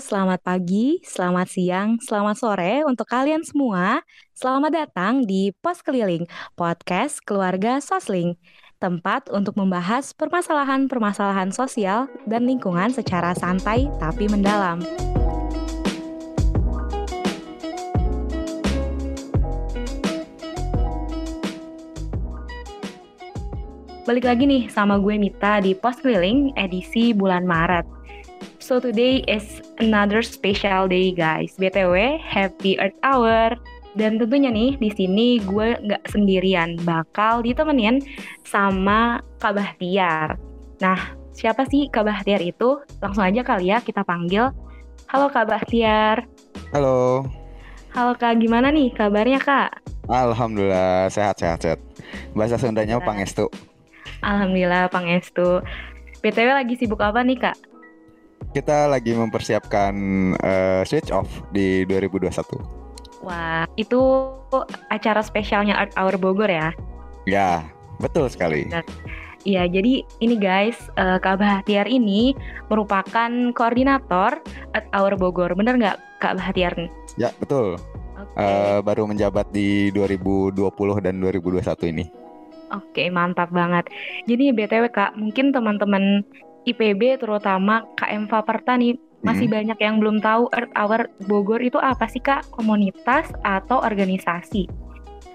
Selamat pagi, selamat siang, selamat sore untuk kalian semua. Selamat datang di Pos Keliling, podcast keluarga Sosling. Tempat untuk membahas permasalahan-permasalahan sosial dan lingkungan secara santai tapi mendalam. Balik lagi nih sama gue Mita di Pos Keliling edisi bulan Maret. So today is another special day guys. BTW, Happy Earth Hour. Dan tentunya nih di sini gue nggak sendirian, bakal ditemenin sama Kak Bahtiar. Nah, siapa sih Kak Bahtiar itu? Langsung aja kali ya kita panggil. Halo Kak Bahtiar. Halo. Halo Kak, gimana nih kabarnya Kak? Alhamdulillah sehat sehat sehat. Bahasa Sundanya Pangestu. Alhamdulillah Pangestu. BTW lagi sibuk apa nih Kak? Kita lagi mempersiapkan uh, switch off di 2021. Wah, itu acara spesialnya Art Hour Bogor ya? Ya, betul sekali. Iya, jadi ini guys, uh, Kak Bahtiar ini merupakan koordinator Art Hour Bogor. Bener nggak Kak Bahtiar? Ya, betul. Okay. Uh, baru menjabat di 2020 dan 2021 ini. Oke, mantap banget. Jadi BTW Kak, mungkin teman-teman IPB terutama KM Faperta nih masih hmm. banyak yang belum tahu Earth Hour Bogor itu apa sih Kak? Komunitas atau organisasi?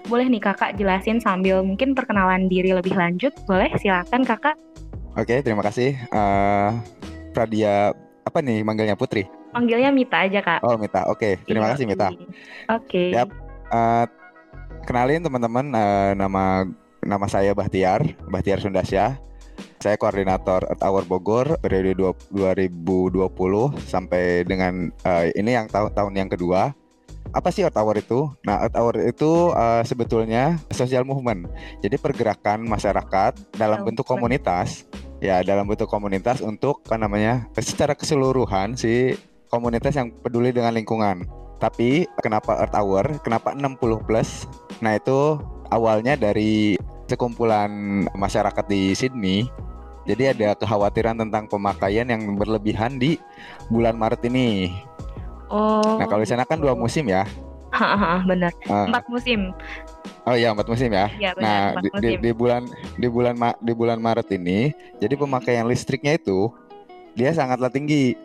Boleh nih Kakak jelasin sambil mungkin perkenalan diri lebih lanjut. Boleh? Silakan Kakak. Oke, terima kasih. Uh, Pradia apa nih manggilnya Putri? Panggilnya Mita aja Kak. Oh Mita, oke. Terima iya, kasih Mita. Oke. Okay. Yap. Uh, kenalin teman-teman uh, nama nama saya Bahtiar, Bahtiar Sundasya. Saya koordinator Earth Hour Bogor periode 2020 sampai dengan uh, ini yang tahun tahun yang kedua. Apa sih Earth Hour itu? Nah, Earth Hour itu uh, sebetulnya social movement. Jadi pergerakan masyarakat dalam bentuk komunitas. Ya, dalam bentuk komunitas untuk apa namanya? secara keseluruhan si komunitas yang peduli dengan lingkungan. Tapi kenapa Earth Hour? Kenapa 60 plus? Nah, itu awalnya dari sekumpulan masyarakat di Sydney. Jadi ada kekhawatiran tentang pemakaian yang berlebihan di bulan Maret ini. Oh. Nah kalau di sana kan dua gitu. musim ya. benar. Uh, empat musim. Oh iya empat musim ya. ya benar, nah di, musim. Di, di bulan di bulan di bulan Maret ini, jadi pemakaian listriknya itu dia sangatlah tinggi.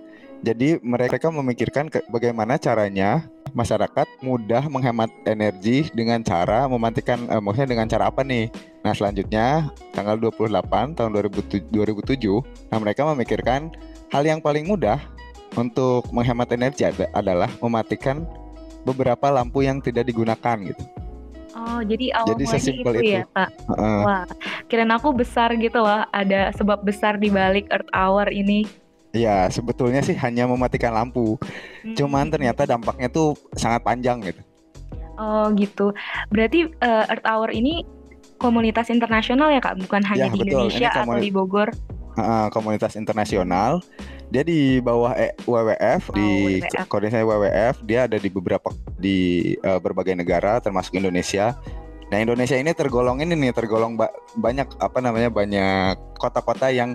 Jadi mereka memikirkan ke, bagaimana caranya masyarakat mudah menghemat energi dengan cara mematikan eh, maksudnya dengan cara apa nih? Nah, selanjutnya tanggal 28 tahun 2007, 2007 nah mereka memikirkan hal yang paling mudah untuk menghemat energi adalah mematikan beberapa lampu yang tidak digunakan gitu. Oh, jadi awal jadi sesimpel itu, itu ya, Pak. Uh, Wah, kirain aku besar gitu loh, ada sebab besar di balik Earth Hour ini. Ya, sebetulnya sih hanya mematikan lampu. Hmm. Cuman ternyata dampaknya tuh sangat panjang gitu. Oh, gitu. Berarti uh, Earth Hour ini komunitas internasional ya, Kak? Bukan hanya ya, di betul. Indonesia atau di Bogor? Uh, komunitas internasional. Dia di bawah e WWF, oh, di WWF. koordinasi WWF, dia ada di beberapa di uh, berbagai negara termasuk Indonesia. Nah, Indonesia ini tergolong ini nih, tergolong ba banyak apa namanya? banyak kota-kota yang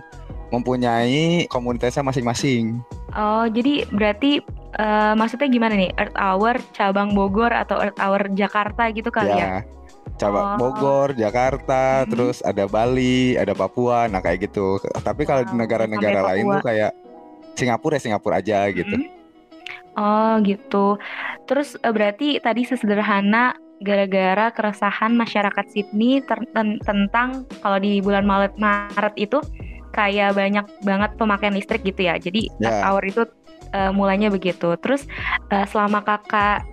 mempunyai komunitasnya masing-masing. Oh, jadi berarti uh, maksudnya gimana nih? Earth Hour cabang Bogor atau Earth Hour Jakarta gitu kali ya? ya? Cabang oh. Bogor, Jakarta, hmm. terus ada Bali, ada Papua, nah kayak gitu. Tapi kalau di negara-negara lain tuh kayak Singapura ya Singapura aja gitu. Hmm. Oh, gitu. Terus uh, berarti tadi sesederhana gara-gara keresahan masyarakat Sydney tentang kalau di bulan Maret Maret itu kayak banyak banget pemakaian listrik gitu ya. Jadi yeah. hour itu uh, mulainya begitu. Terus uh, selama kakak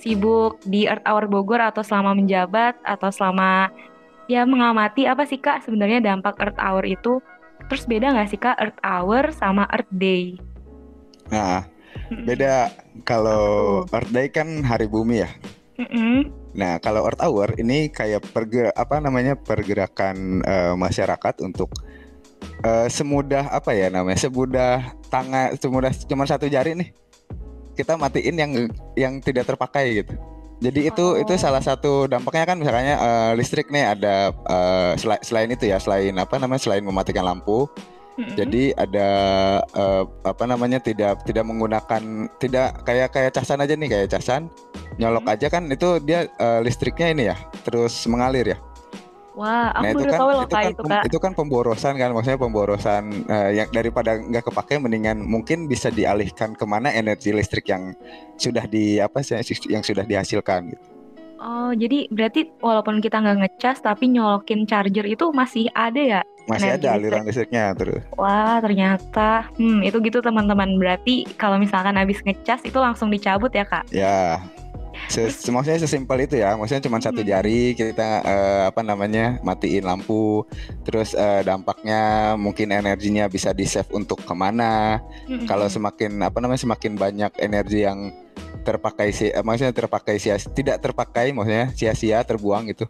sibuk di Earth Hour Bogor atau selama menjabat atau selama ya mengamati apa sih kak sebenarnya dampak Earth Hour itu? Terus beda nggak sih kak Earth Hour sama Earth Day? Nah, beda kalau Earth Day kan hari bumi ya. Mm -mm. Nah, kalau Earth Hour ini kayak perger apa namanya pergerakan uh, masyarakat untuk uh, semudah apa ya namanya semudah tangan semudah cuma satu jari nih kita matiin yang yang tidak terpakai gitu jadi itu oh. itu salah satu dampaknya kan misalnya uh, listrik nih ada uh, sel selain itu ya selain apa namanya selain mematikan lampu Jadi ada eh, apa namanya tidak tidak menggunakan tidak kayak kayak casan aja nih kayak casan nyolok Hmm. aja kan itu dia eh, listriknya ini ya terus mengalir ya. Wah, aku Nah itu kan tahu loh itu kan itu kak. itu kan pemborosan kan maksudnya pemborosan eh, yang daripada nggak kepakai mendingan mungkin bisa dialihkan ke mana energi listrik yang sudah di apa sih yang sudah dihasilkan gitu. Oh, jadi berarti walaupun kita nggak ngecas tapi nyolokin charger itu masih ada ya? Masih ada listrik. aliran listriknya terus. Wah, ternyata. Hmm, itu gitu teman-teman. Berarti kalau misalkan habis ngecas itu langsung dicabut ya, Kak? Ya, Ses- maksudnya sesimpel itu ya. Maksudnya cuma satu Hmm. jari kita eh, apa namanya matiin lampu. Terus eh, dampaknya mungkin energinya bisa di save untuk ke mana. Mm-mm. Kalau semakin apa namanya semakin banyak energi yang terpakai si, eh, maksudnya terpakai sia tidak terpakai maksudnya sia-sia terbuang gitu.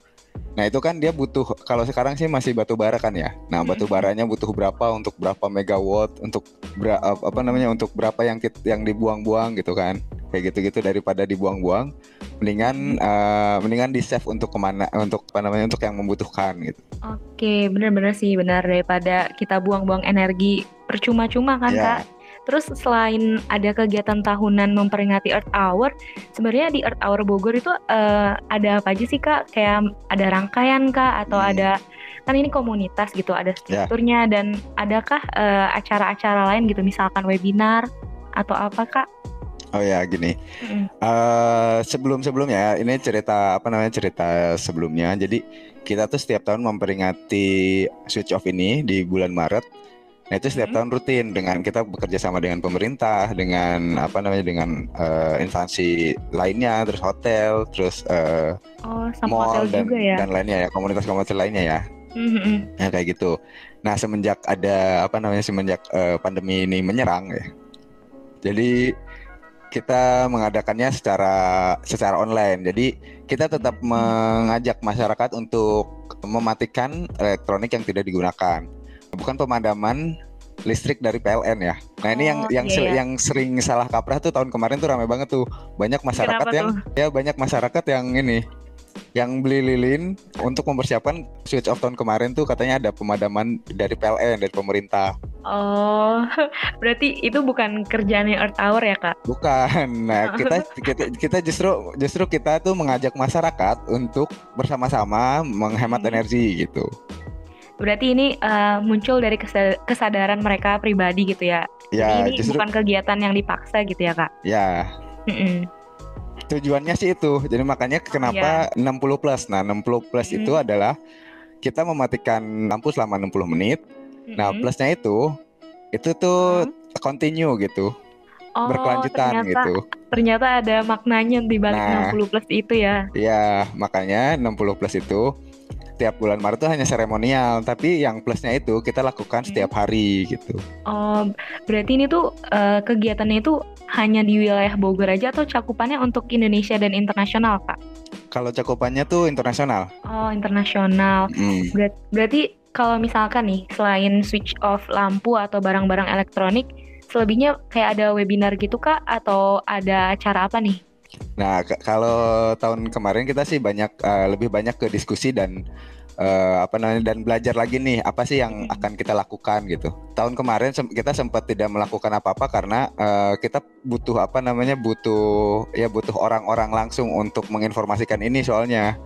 Nah itu kan dia butuh kalau sekarang sih masih batu bara kan ya. Nah batu Mm-mm. baranya butuh berapa untuk berapa megawatt untuk bera- apa namanya untuk berapa yang yang dibuang-buang gitu kan. Kayak gitu-gitu daripada dibuang-buang, mendingan eh, mendingan di save untuk ke mana untuk apa namanya untuk yang membutuhkan gitu. Oke, bener-bener sih benar daripada kita buang-buang energi percuma-cuma kan, Ya. Kak? Terus selain ada kegiatan tahunan memperingati Earth Hour, sebenarnya di Earth Hour Bogor itu eh, ada apa aja sih, Kak? Kayak ada rangkaian, Kak, atau Hmm. ada kan ini komunitas gitu, ada strukturnya dan adakah eh, acara-acara lain gitu, misalkan webinar atau apa, Kak? Oh ya gini. Mm-mm. eh sebelum sebelumnya ini cerita apa namanya cerita sebelumnya. Jadi kita tuh setiap tahun memperingati switch off ini di bulan Maret. Nah itu setiap Mhm. tahun rutin dengan kita bekerja sama dengan pemerintah, dengan apa namanya dengan eh, instansi lainnya, terus hotel, terus eh, Oh, sama mall hotel dan juga ya? dan lainnya ya komunitas-komunitas lainnya ya. Mhm. Ya kayak gitu. Nah semenjak ada apa namanya semenjak eh, pandemi ini menyerang ya, jadi kita mengadakannya secara secara online. Jadi kita tetap mengajak masyarakat untuk mematikan elektronik yang tidak digunakan, bukan pemadaman listrik dari PLN ya. Nah ini yang Oh, yang iya, se- iya. yang sering salah kaprah tuh tahun kemarin tuh ramai banget tuh. Banyak masyarakat Kenapa yang ya banyak masyarakat yang ini yang beli lilin untuk mempersiapkan switch off tahun kemarin tuh katanya ada pemadaman dari PLN dari pemerintah. Oh, berarti itu bukan kerjaannya Earth Hour ya, Kak? Bukan. Nah, kita kita kita justru justru kita tuh mengajak masyarakat untuk bersama-sama menghemat Hmm. energi gitu. Berarti ini eh, muncul dari kesa- kesadaran mereka pribadi gitu ya. Jadi Ya, ini justru bukan kegiatan yang dipaksa gitu ya, Kak? ya Mm-mm. tujuannya sih itu. Jadi makanya kenapa 60 plus. Nah, 60 plus Hmm. itu adalah kita mematikan lampu selama 60 menit. Nah, Mm-mm. plusnya itu itu tuh continue gitu, Oh, berkelanjutan ternyata, gitu. Ternyata ada maknanya di balik Nah. 60 plus itu ya. Ya, makanya 60 plus itu tiap bulan Maret tuh hanya seremonial, tapi yang plusnya itu kita lakukan setiap hari gitu. Oh, berarti ini tuh eh, kegiatannya itu hanya di wilayah Bogor aja atau cakupannya untuk Indonesia dan internasional, Kak? Kalau cakupannya tuh internasional. Oh, internasional. Hmm. Berat- berarti kalau misalkan nih, selain switch off lampu atau barang-barang elektronik, selebihnya kayak ada webinar gitu, Kak? Atau ada acara apa nih? Nah, kalau tahun kemarin kita sih banyak eh, lebih banyak ke diskusi dan eh, apa namanya dan belajar lagi nih apa sih yang Hmm. akan kita lakukan gitu. Tahun kemarin sem- kita sempat tidak melakukan apa-apa karena eh, kita butuh apa namanya butuh ya butuh orang-orang langsung untuk menginformasikan ini soalnya.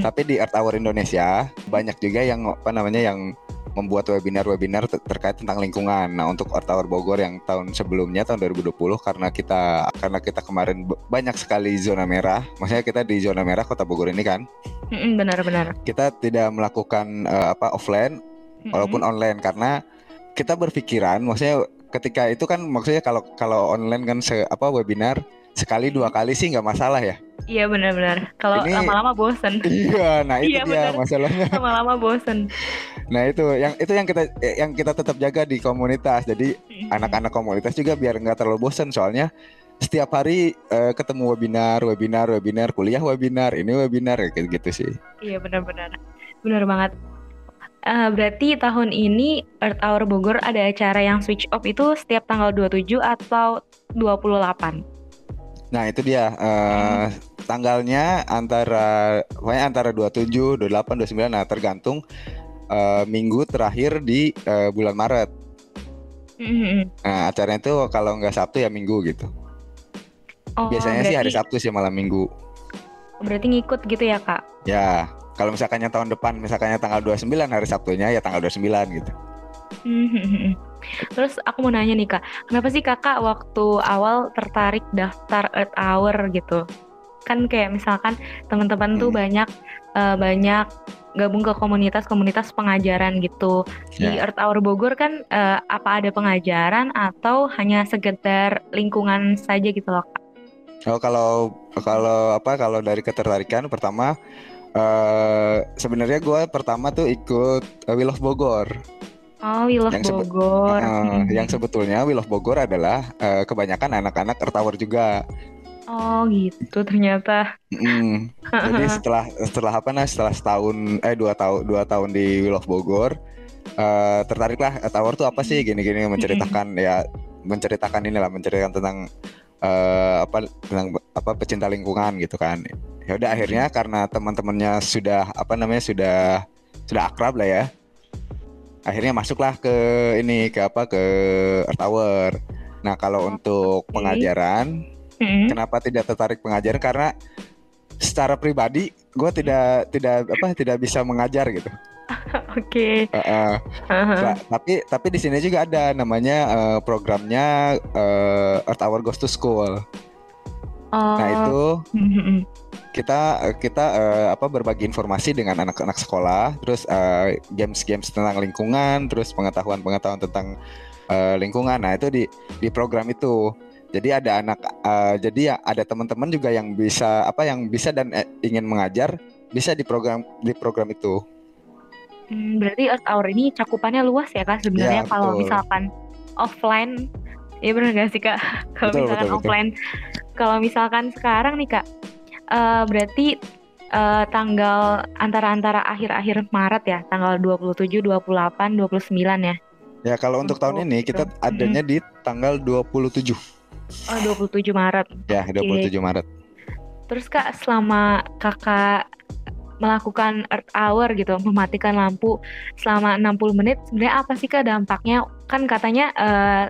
Tapi di Earth Hour Indonesia banyak juga yang apa namanya yang membuat webinar-webinar ter- terkait tentang lingkungan. Nah, untuk Hour Bogor yang tahun sebelumnya tahun 2020 karena kita karena kita kemarin banyak sekali zona merah. Maksudnya kita di zona merah Kota Bogor ini kan. Benar-benar. Kita tidak melakukan eh, apa offline Mm-mm. walaupun online karena kita berpikiran maksudnya ketika itu kan maksudnya kalau kalau online kan se, apa webinar sekali dua kali sih nggak masalah ya. Iya benar-benar. Kalau lama-lama bosen. Iya, nah itu Iya, dia benar. masalahnya. Lama-lama bosen. Nah itu yang itu yang kita eh, yang kita tetap jaga di komunitas. Jadi anak-anak komunitas juga biar nggak terlalu bosan soalnya setiap hari eh, ketemu webinar, webinar, webinar, kuliah webinar, ini webinar kayak gitu sih. Iya benar-benar. Benar banget. Eh, berarti tahun ini Earth Hour Bogor ada acara yang switch off itu setiap tanggal 27 atau 28. Nah itu dia eh, tanggalnya antara pokoknya antara 27, 28, 29 nah tergantung uh, minggu terakhir di uh, bulan Maret. Mm-mm. Nah, acaranya itu kalau nggak Sabtu ya Minggu gitu. Oh, Biasanya sih hari berarti- Sabtu sih malam Minggu. Berarti ngikut gitu ya kak? Ya, kalau misalkannya tahun depan misalkannya tanggal 29 hari Sabtunya ya tanggal 29 gitu. Hmm. Terus aku mau nanya nih kak, kenapa sih kakak waktu awal tertarik daftar Earth Hour gitu? Kan kayak misalkan teman-teman tuh Hmm. banyak eh, banyak gabung ke komunitas-komunitas pengajaran gitu. Di Ya. Earth Hour Bogor kan eh, apa ada pengajaran atau hanya sekedar lingkungan saja gitu loh kak? Oh, kalau kalau apa kalau dari ketertarikan pertama eh sebenarnya gue pertama tuh ikut of Bogor. Oh, We Love Yang Bogor. Hmm. yang sebetulnya Will of Bogor adalah eh, kebanyakan anak-anak Earth Hour juga. Oh gitu ternyata. Mm. Jadi setelah setelah apa nah setelah setahun eh dua tahun dua tahun di Will of Bogor eh tertariklah Earth Hour tuh apa sih gini-gini menceritakan ya menceritakan inilah menceritakan tentang eh apa tentang apa pecinta lingkungan gitu kan. Ya udah akhirnya karena teman-temannya sudah apa namanya sudah sudah akrab lah ya. Akhirnya masuklah ke ini ke apa ke Hour. Nah, kalau untuk oke. pengajaran Hmm. kenapa tidak tertarik pengajaran karena secara pribadi gue tidak tidak apa tidak bisa mengajar gitu Oke. Eh, eh, ba- tapi tapi di sini juga ada namanya eh, programnya eh, Earth Hour Goes to School Oh. nah itu Hmm. kita kita eh, apa berbagi informasi dengan anak-anak sekolah terus eh, games-games tentang lingkungan terus pengetahuan-pengetahuan tentang eh, lingkungan nah itu di di program itu jadi ada anak eh, jadi ya ada teman-teman juga yang bisa apa yang bisa dan eh, ingin mengajar bisa di program di program itu. Hmm, berarti Earth Hour ini cakupannya luas ya kak sebenarnya Ya, kalau betul. misalkan offline. Ya benar gak sih kak? Kalau misalkan betul, offline. Kalau misalkan sekarang nih kak eh, berarti eh, tanggal antara-antara akhir-akhir Maret ya tanggal 27, 28, 29 ya? Ya kalau untuk tahun ini kita adanya di tanggal 27 oh 27 Maret. Ya 27 Maret. Terus kak selama kakak melakukan Earth Hour gitu mematikan lampu selama 60 menit sebenarnya apa sih kak dampaknya? Kan katanya eh,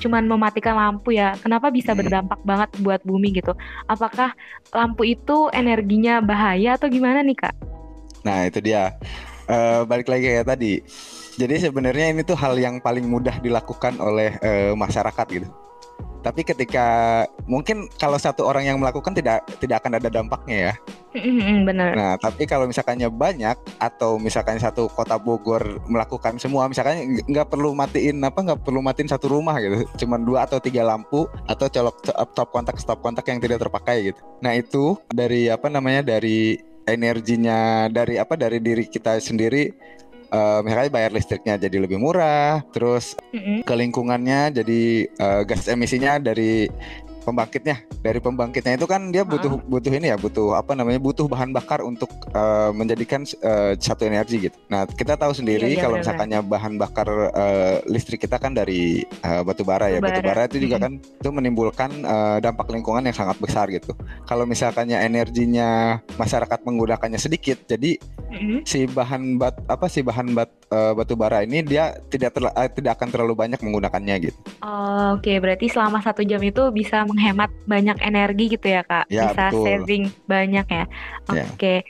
cuman mematikan lampu ya. Kenapa bisa Hmm. berdampak banget buat bumi gitu? Apakah lampu itu energinya bahaya atau gimana nih kak? Nah itu dia. Eh, balik lagi kayak tadi. Jadi sebenarnya ini tuh hal yang paling mudah dilakukan oleh eh, masyarakat gitu. Tapi ketika mungkin kalau satu orang yang melakukan tidak tidak akan ada dampaknya ya. bener Nah tapi kalau misalkannya banyak atau misalkan satu kota Bogor melakukan semua, misalkan nggak- perlu matiin apa nggak perlu matiin satu rumah gitu, cuman dua atau tiga lampu atau colok stop kontak stop kontak yang tidak terpakai gitu. Nah itu dari apa namanya dari energinya dari apa dari diri kita sendiri eh, misalnya bayar listriknya jadi lebih murah terus Mm-mm. ke lingkungannya jadi eh, gas emisinya dari pembangkitnya dari pembangkitnya itu kan dia butuh butuh ini ya butuh apa namanya butuh bahan bakar untuk eh, menjadikan eh, satu energi gitu. Nah kita tahu sendiri Iya, iya, kalau misalkannya bahan bakar eh, listrik kita kan dari eh, batu bara ya Batu bara. itu juga kan itu menimbulkan eh, dampak lingkungan yang sangat besar gitu. Kalau misalkannya energinya masyarakat menggunakannya sedikit, jadi Mm-mm. si bahan bat apa si bahan bat eh, batu bara ini dia tidak terla- tidak akan terlalu banyak menggunakannya gitu. Oh, Oke, berarti selama satu jam itu bisa menghemat banyak energi gitu ya kak? Ya, bisa betul. saving banyak ya? Ya. Oke.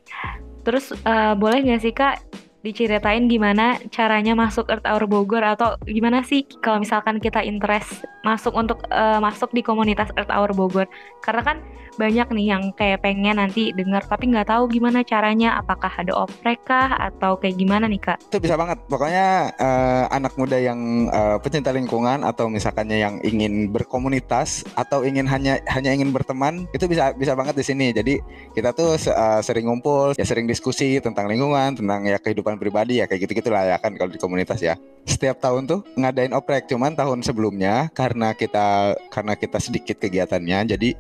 Terus eh, boleh nggak sih kak diceritain gimana caranya masuk Earth Hour Bogor atau gimana sih kalau misalkan kita interest masuk untuk eh, masuk di komunitas Earth Hour Bogor? Karena kan banyak nih yang kayak pengen nanti dengar tapi nggak tahu gimana caranya. Apakah ada oprek kah atau kayak gimana nih kak? itu bisa banget pokoknya eh, anak muda yang eh, pecinta lingkungan atau misalkannya yang ingin berkomunitas atau ingin hanya hanya ingin berteman itu bisa bisa banget di sini jadi kita tuh eh, sering ngumpul ya sering diskusi tentang lingkungan tentang ya kehidupan pribadi ya kayak gitu gitulah ya kan kalau di komunitas ya setiap tahun tuh ngadain oprek cuman tahun sebelumnya karena kita karena kita sedikit kegiatannya jadi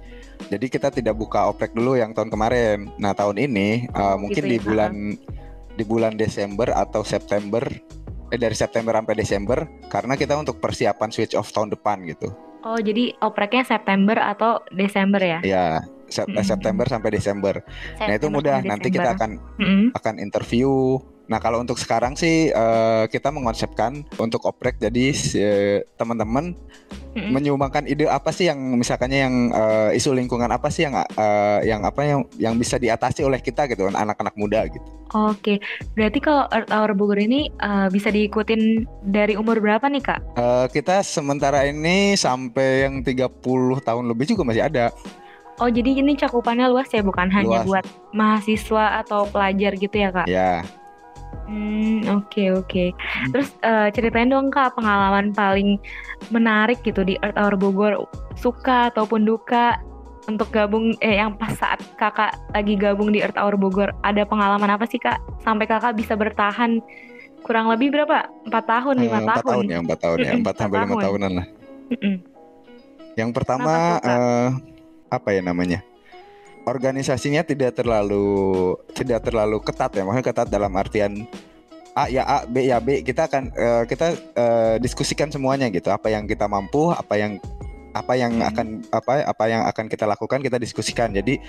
jadi kita tidak buka oprek dulu yang tahun kemarin nah tahun ini eh, Oh, mungkin gitu di ya. bulan di bulan Desember atau September eh dari September sampai Desember karena kita untuk persiapan switch off tahun depan gitu. Oh jadi opreknya September atau Desember ya? Ya, Sep- eh, Mm-mm. September sampai Desember. Nah, itu September mudah. Nanti kita akan Mm-mm. akan interview Nah kalau untuk sekarang sih uh, kita mengonsepkan untuk oprek jadi uh, teman-teman mm-hmm. menyumbangkan ide apa sih yang misalkannya yang uh, isu lingkungan apa sih yang uh, yang apa yang yang bisa diatasi oleh kita gitu kan anak-anak muda gitu. Oke, berarti kalau Earth Hour Bogor ini uh, bisa diikutin dari umur berapa nih kak? Uh, kita sementara ini sampai yang 30 tahun lebih juga masih ada. Oh jadi ini cakupannya luas ya bukan luas. hanya buat mahasiswa atau pelajar gitu ya kak? Ya. Hmm oke okay, oke. Okay. Hmm. Terus uh, ceritain dong kak pengalaman paling menarik gitu di Earth Hour Bogor suka ataupun duka untuk gabung eh yang pas saat kakak lagi gabung di Earth Hour Bogor ada pengalaman apa sih kak sampai kakak bisa bertahan kurang lebih berapa empat tahun lima uh, tahun? tahun ya empat tahun ya empat sampai lima tahunan lah. Yang pertama apa ya namanya organisasinya tidak terlalu tidak terlalu ketat ya. Maksudnya ketat dalam artian A ya A B ya B. Kita akan uh, kita uh, diskusikan semuanya gitu. Apa yang kita mampu apa yang apa yang hmm. akan apa apa yang akan kita lakukan kita diskusikan. Jadi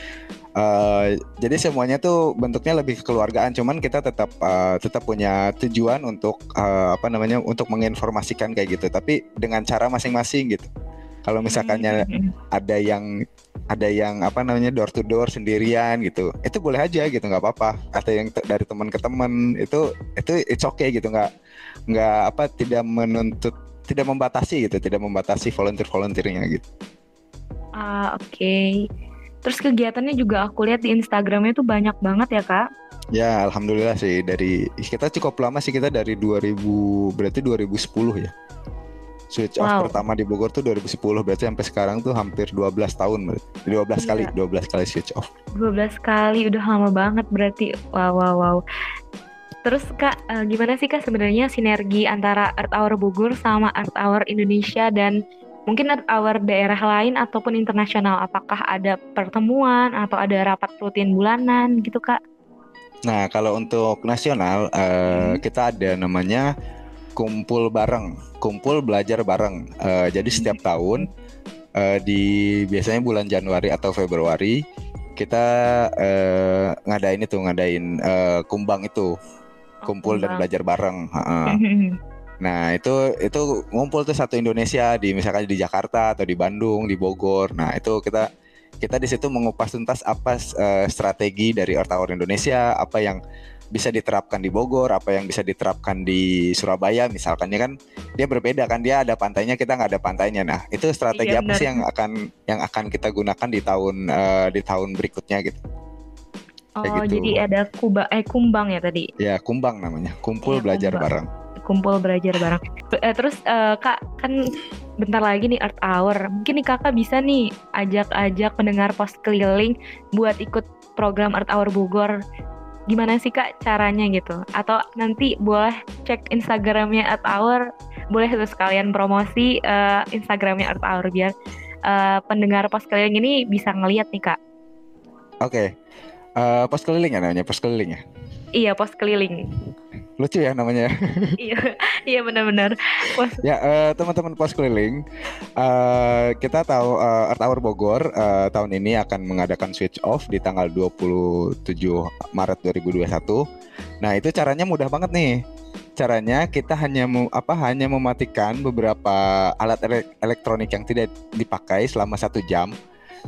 uh, jadi semuanya tuh bentuknya lebih kekeluargaan. Cuman kita tetap uh, tetap punya tujuan untuk uh, apa namanya untuk menginformasikan kayak gitu. Tapi dengan cara masing-masing gitu. Kalau misalkannya hmm. ada yang ada yang apa namanya door to door sendirian gitu. Itu boleh aja gitu nggak apa-apa. Atau yang dari teman ke teman itu itu it's okay gitu. Nggak nggak apa tidak menuntut tidak membatasi gitu tidak membatasi volunteer volunteernya gitu. Ah oke. Okay. terus kegiatannya juga aku lihat di Instagramnya tuh banyak banget ya kak? Ya alhamdulillah sih dari kita cukup lama sih kita dari 2000 berarti 2010 ya switch off pertama di Bogor tuh 2010 berarti sampai sekarang tuh hampir 12 tahun berarti. 12 iya. kali 12 kali switch off 12 kali udah lama banget berarti wow wow wow Terus Kak, uh, gimana sih Kak sebenarnya sinergi antara Earth Hour Bogor sama Earth Hour Indonesia dan mungkin Earth Hour daerah lain ataupun internasional? Apakah ada pertemuan atau ada rapat rutin bulanan gitu Kak? Nah, kalau untuk nasional uh, hmm. kita ada namanya kumpul bareng, kumpul belajar bareng. Uh, jadi setiap tahun uh, di biasanya bulan Januari atau Februari kita uh, ngadain itu, ngadain uh, kumbang itu, kumpul oh, dan belajar bareng. Uh, Nah itu itu ngumpul tuh satu Indonesia di misalkan di Jakarta atau di Bandung, di Bogor. Nah itu kita kita di situ mengupas tuntas apa uh, strategi dari Hour Indonesia, apa yang bisa diterapkan di Bogor, apa yang bisa diterapkan di Surabaya misalkan ya kan dia berbeda kan dia ada pantainya kita nggak ada pantainya. Nah itu strategi iya, apa benar. sih yang akan yang akan kita gunakan di tahun uh, di tahun berikutnya gitu? Oh gitu. jadi ada kuba eh kumbang ya tadi? Ya kumbang namanya, kumpul ya, belajar kumbang. bareng. Kumpul belajar bareng. Eh, terus uh, kak kan bentar lagi nih Art Hour. Mungkin nih kakak bisa nih ajak-ajak pendengar pos keliling buat ikut program Art Hour Bogor gimana sih kak caranya gitu? Atau nanti boleh cek instagramnya at hour boleh terus kalian promosi uh, instagramnya at hour biar uh, pendengar pos keliling ini bisa ngeliat nih kak. Oke. Okay. uh, pos keliling ya namanya? Pos keliling ya? Iya pos keliling lucu ya namanya. iya, iya benar-benar. Ya uh, teman-teman pos keliling, uh, kita tahu uh, Earth Hour Bogor uh, tahun ini akan mengadakan switch off di tanggal 27 Maret 2021. Nah itu caranya mudah banget nih. Caranya kita hanya apa hanya mematikan beberapa alat elektronik yang tidak dipakai selama satu jam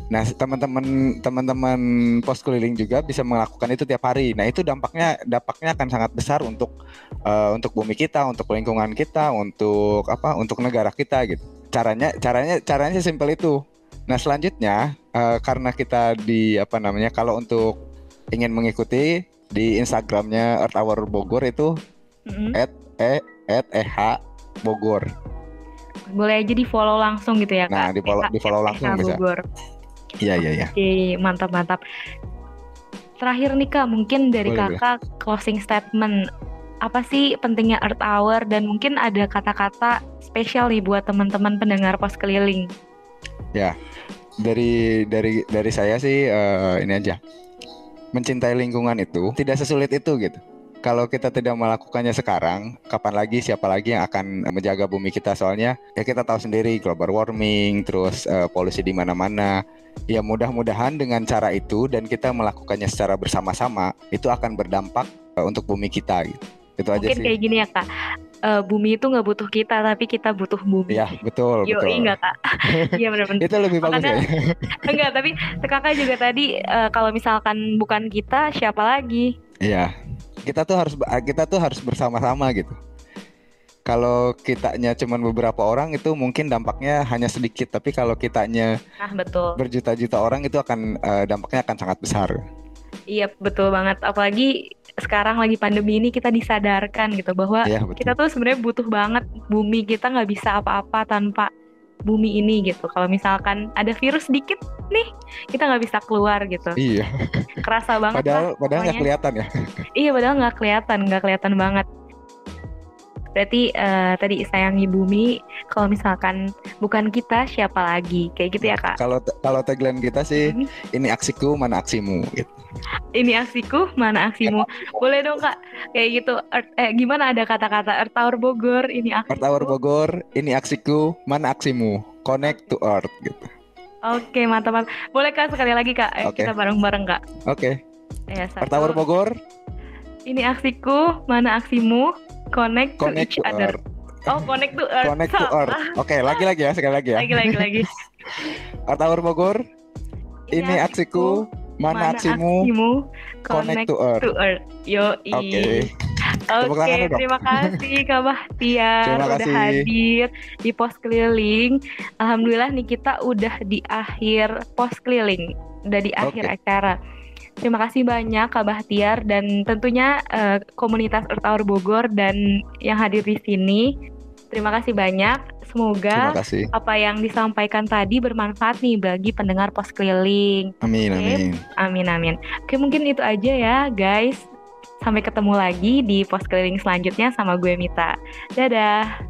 Nah, teman-teman teman-teman pos keliling juga bisa melakukan itu tiap hari. Nah, itu dampaknya dampaknya akan sangat besar untuk uh, untuk bumi kita, untuk lingkungan kita, untuk apa? Untuk negara kita gitu. Caranya caranya caranya simpel itu. Nah, selanjutnya uh, karena kita di apa namanya? Kalau untuk ingin mengikuti di Instagramnya Earth Hour Bogor itu mm -hmm. e at eh Bogor. Boleh aja di follow langsung gitu ya nah, kak. Nah di follow di follow langsung bisa. Bogor. Iya iya iya. Oke, mantap mantap. Terakhir nih Kak, mungkin dari boleh, Kakak boleh. closing statement apa sih pentingnya Earth Hour dan mungkin ada kata-kata spesial nih buat teman-teman pendengar pos keliling. Ya, dari dari dari saya sih uh, ini aja. Mencintai lingkungan itu tidak sesulit itu gitu kalau kita tidak melakukannya sekarang, kapan lagi siapa lagi yang akan menjaga bumi kita? Soalnya ya kita tahu sendiri global warming, terus uh, polusi di mana-mana. Ya mudah-mudahan dengan cara itu dan kita melakukannya secara bersama-sama itu akan berdampak uh, untuk bumi kita gitu. Itu aja Mungkin sih. kayak gini ya kak. Eh, bumi itu nggak butuh kita, tapi kita butuh bumi. Iya, betul, Yo, betul. enggak kak? Iya benar-benar. Itu lebih bagus Makanya- ya. Enggak, tapi kakak juga tadi eh, kalau misalkan bukan kita, siapa lagi? Iya. Kita tuh harus kita tuh harus bersama-sama gitu. Kalau kitanya cuman beberapa orang itu mungkin dampaknya hanya sedikit, tapi kalau kitanya Nah betul. berjuta-juta orang itu akan eh, dampaknya akan sangat besar. Iya betul banget. Apalagi sekarang lagi pandemi ini kita disadarkan gitu bahwa Iya, betul. kita tuh sebenarnya butuh banget bumi kita nggak bisa apa-apa tanpa bumi ini gitu. Kalau misalkan ada virus dikit nih, kita nggak bisa keluar gitu. Iya, Kerasa banget padahal lah. padahal nggak kelihatan ya. Iya padahal nggak kelihatan, nggak kelihatan banget. Berarti eh, tadi sayangi bumi. Kalau misalkan bukan kita, siapa lagi? Kayak gitu ya kak. Kalau kalau tagline kita sih Hmm. ini aksiku mana aksimu gitu. Ini aksiku, mana aksimu? Boleh dong kak? Kayak gitu. Earth- eh gimana ada kata-kata Earth Tower Bogor? Ini aksiku. Earth Hour Bogor, ini aksiku, mana aksimu? Connect to Earth gitu. Oke mantap mantap. Boleh kak sekali lagi kak? Ayo Oke. kita bareng-bareng kak. Oke, Ya, Earth Hour satu. Bogor, Ini aksiku, mana aksimu? Connect, connect to to each other. Earth. Oh connect to Earth. Connect to. Earth. Oke, lagi-lagi ya, sekali lagi ya. Lagi lagi Hour Bogor, ini aksiku, mana aksimu? Connect to Earth. to Earth. Yo Oke. Tepuk Oke, dong. terima kasih Kak Bahtiar Terima udah kasih. hadir di pos keliling. Alhamdulillah nih kita udah di akhir pos keliling, udah di akhir Oke. acara. Terima kasih banyak Kak Bahtiar dan tentunya eh, komunitas Hour Bogor dan yang hadir di sini. Terima kasih banyak. Semoga kasih. apa yang disampaikan tadi bermanfaat nih bagi pendengar pos keliling. Amin, Oke. amin. Amin amin. Oke mungkin itu aja ya guys. Sampai ketemu lagi di pos keliling selanjutnya sama gue Mita. Dadah.